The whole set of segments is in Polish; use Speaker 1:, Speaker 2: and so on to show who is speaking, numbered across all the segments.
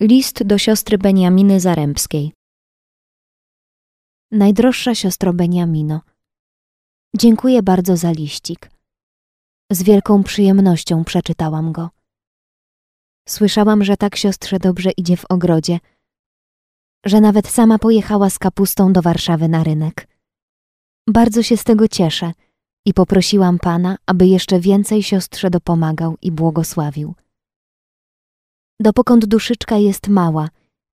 Speaker 1: List do siostry Beniaminy Zarębskiej. Najdroższa siostro Beniamino, dziękuję bardzo za liścik. Z wielką przyjemnością przeczytałam go. Słyszałam, że tak siostrze dobrze idzie w ogrodzie, że nawet sama pojechała z kapustą do Warszawy na rynek. Bardzo się z tego cieszę i poprosiłam Pana, aby jeszcze więcej siostrze dopomagał i błogosławił. Dopokąd duszyczka jest mała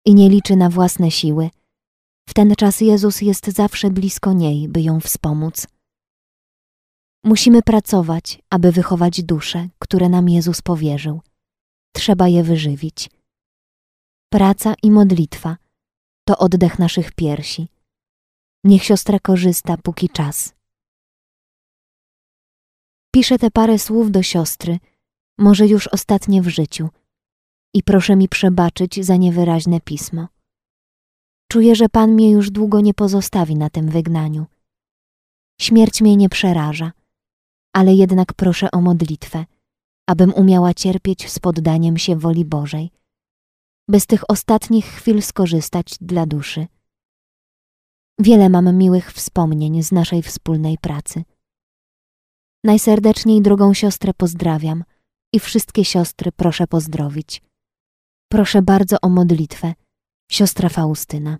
Speaker 1: i nie liczy na własne siły, w ten czas Jezus jest zawsze blisko niej, by ją wspomóc. Musimy pracować, aby wychować dusze, które nam Jezus powierzył. Trzeba je wyżywić. Praca i modlitwa to oddech naszych piersi. Niech siostra korzysta, póki czas. Piszę te parę słów do siostry, może już ostatnie w życiu – i proszę mi przebaczyć za niewyraźne pismo. Czuję, że Pan mnie już długo nie pozostawi na tym wygnaniu. Śmierć mnie nie przeraża, ale jednak proszę o modlitwę, abym umiała cierpieć z poddaniem się woli Bożej, by z tych ostatnich chwil skorzystać dla duszy. Wiele mam miłych wspomnień z naszej wspólnej pracy. Najserdeczniej drugą siostrę pozdrawiam i wszystkie siostry proszę pozdrowić. Proszę bardzo o modlitwę, siostra Faustyna.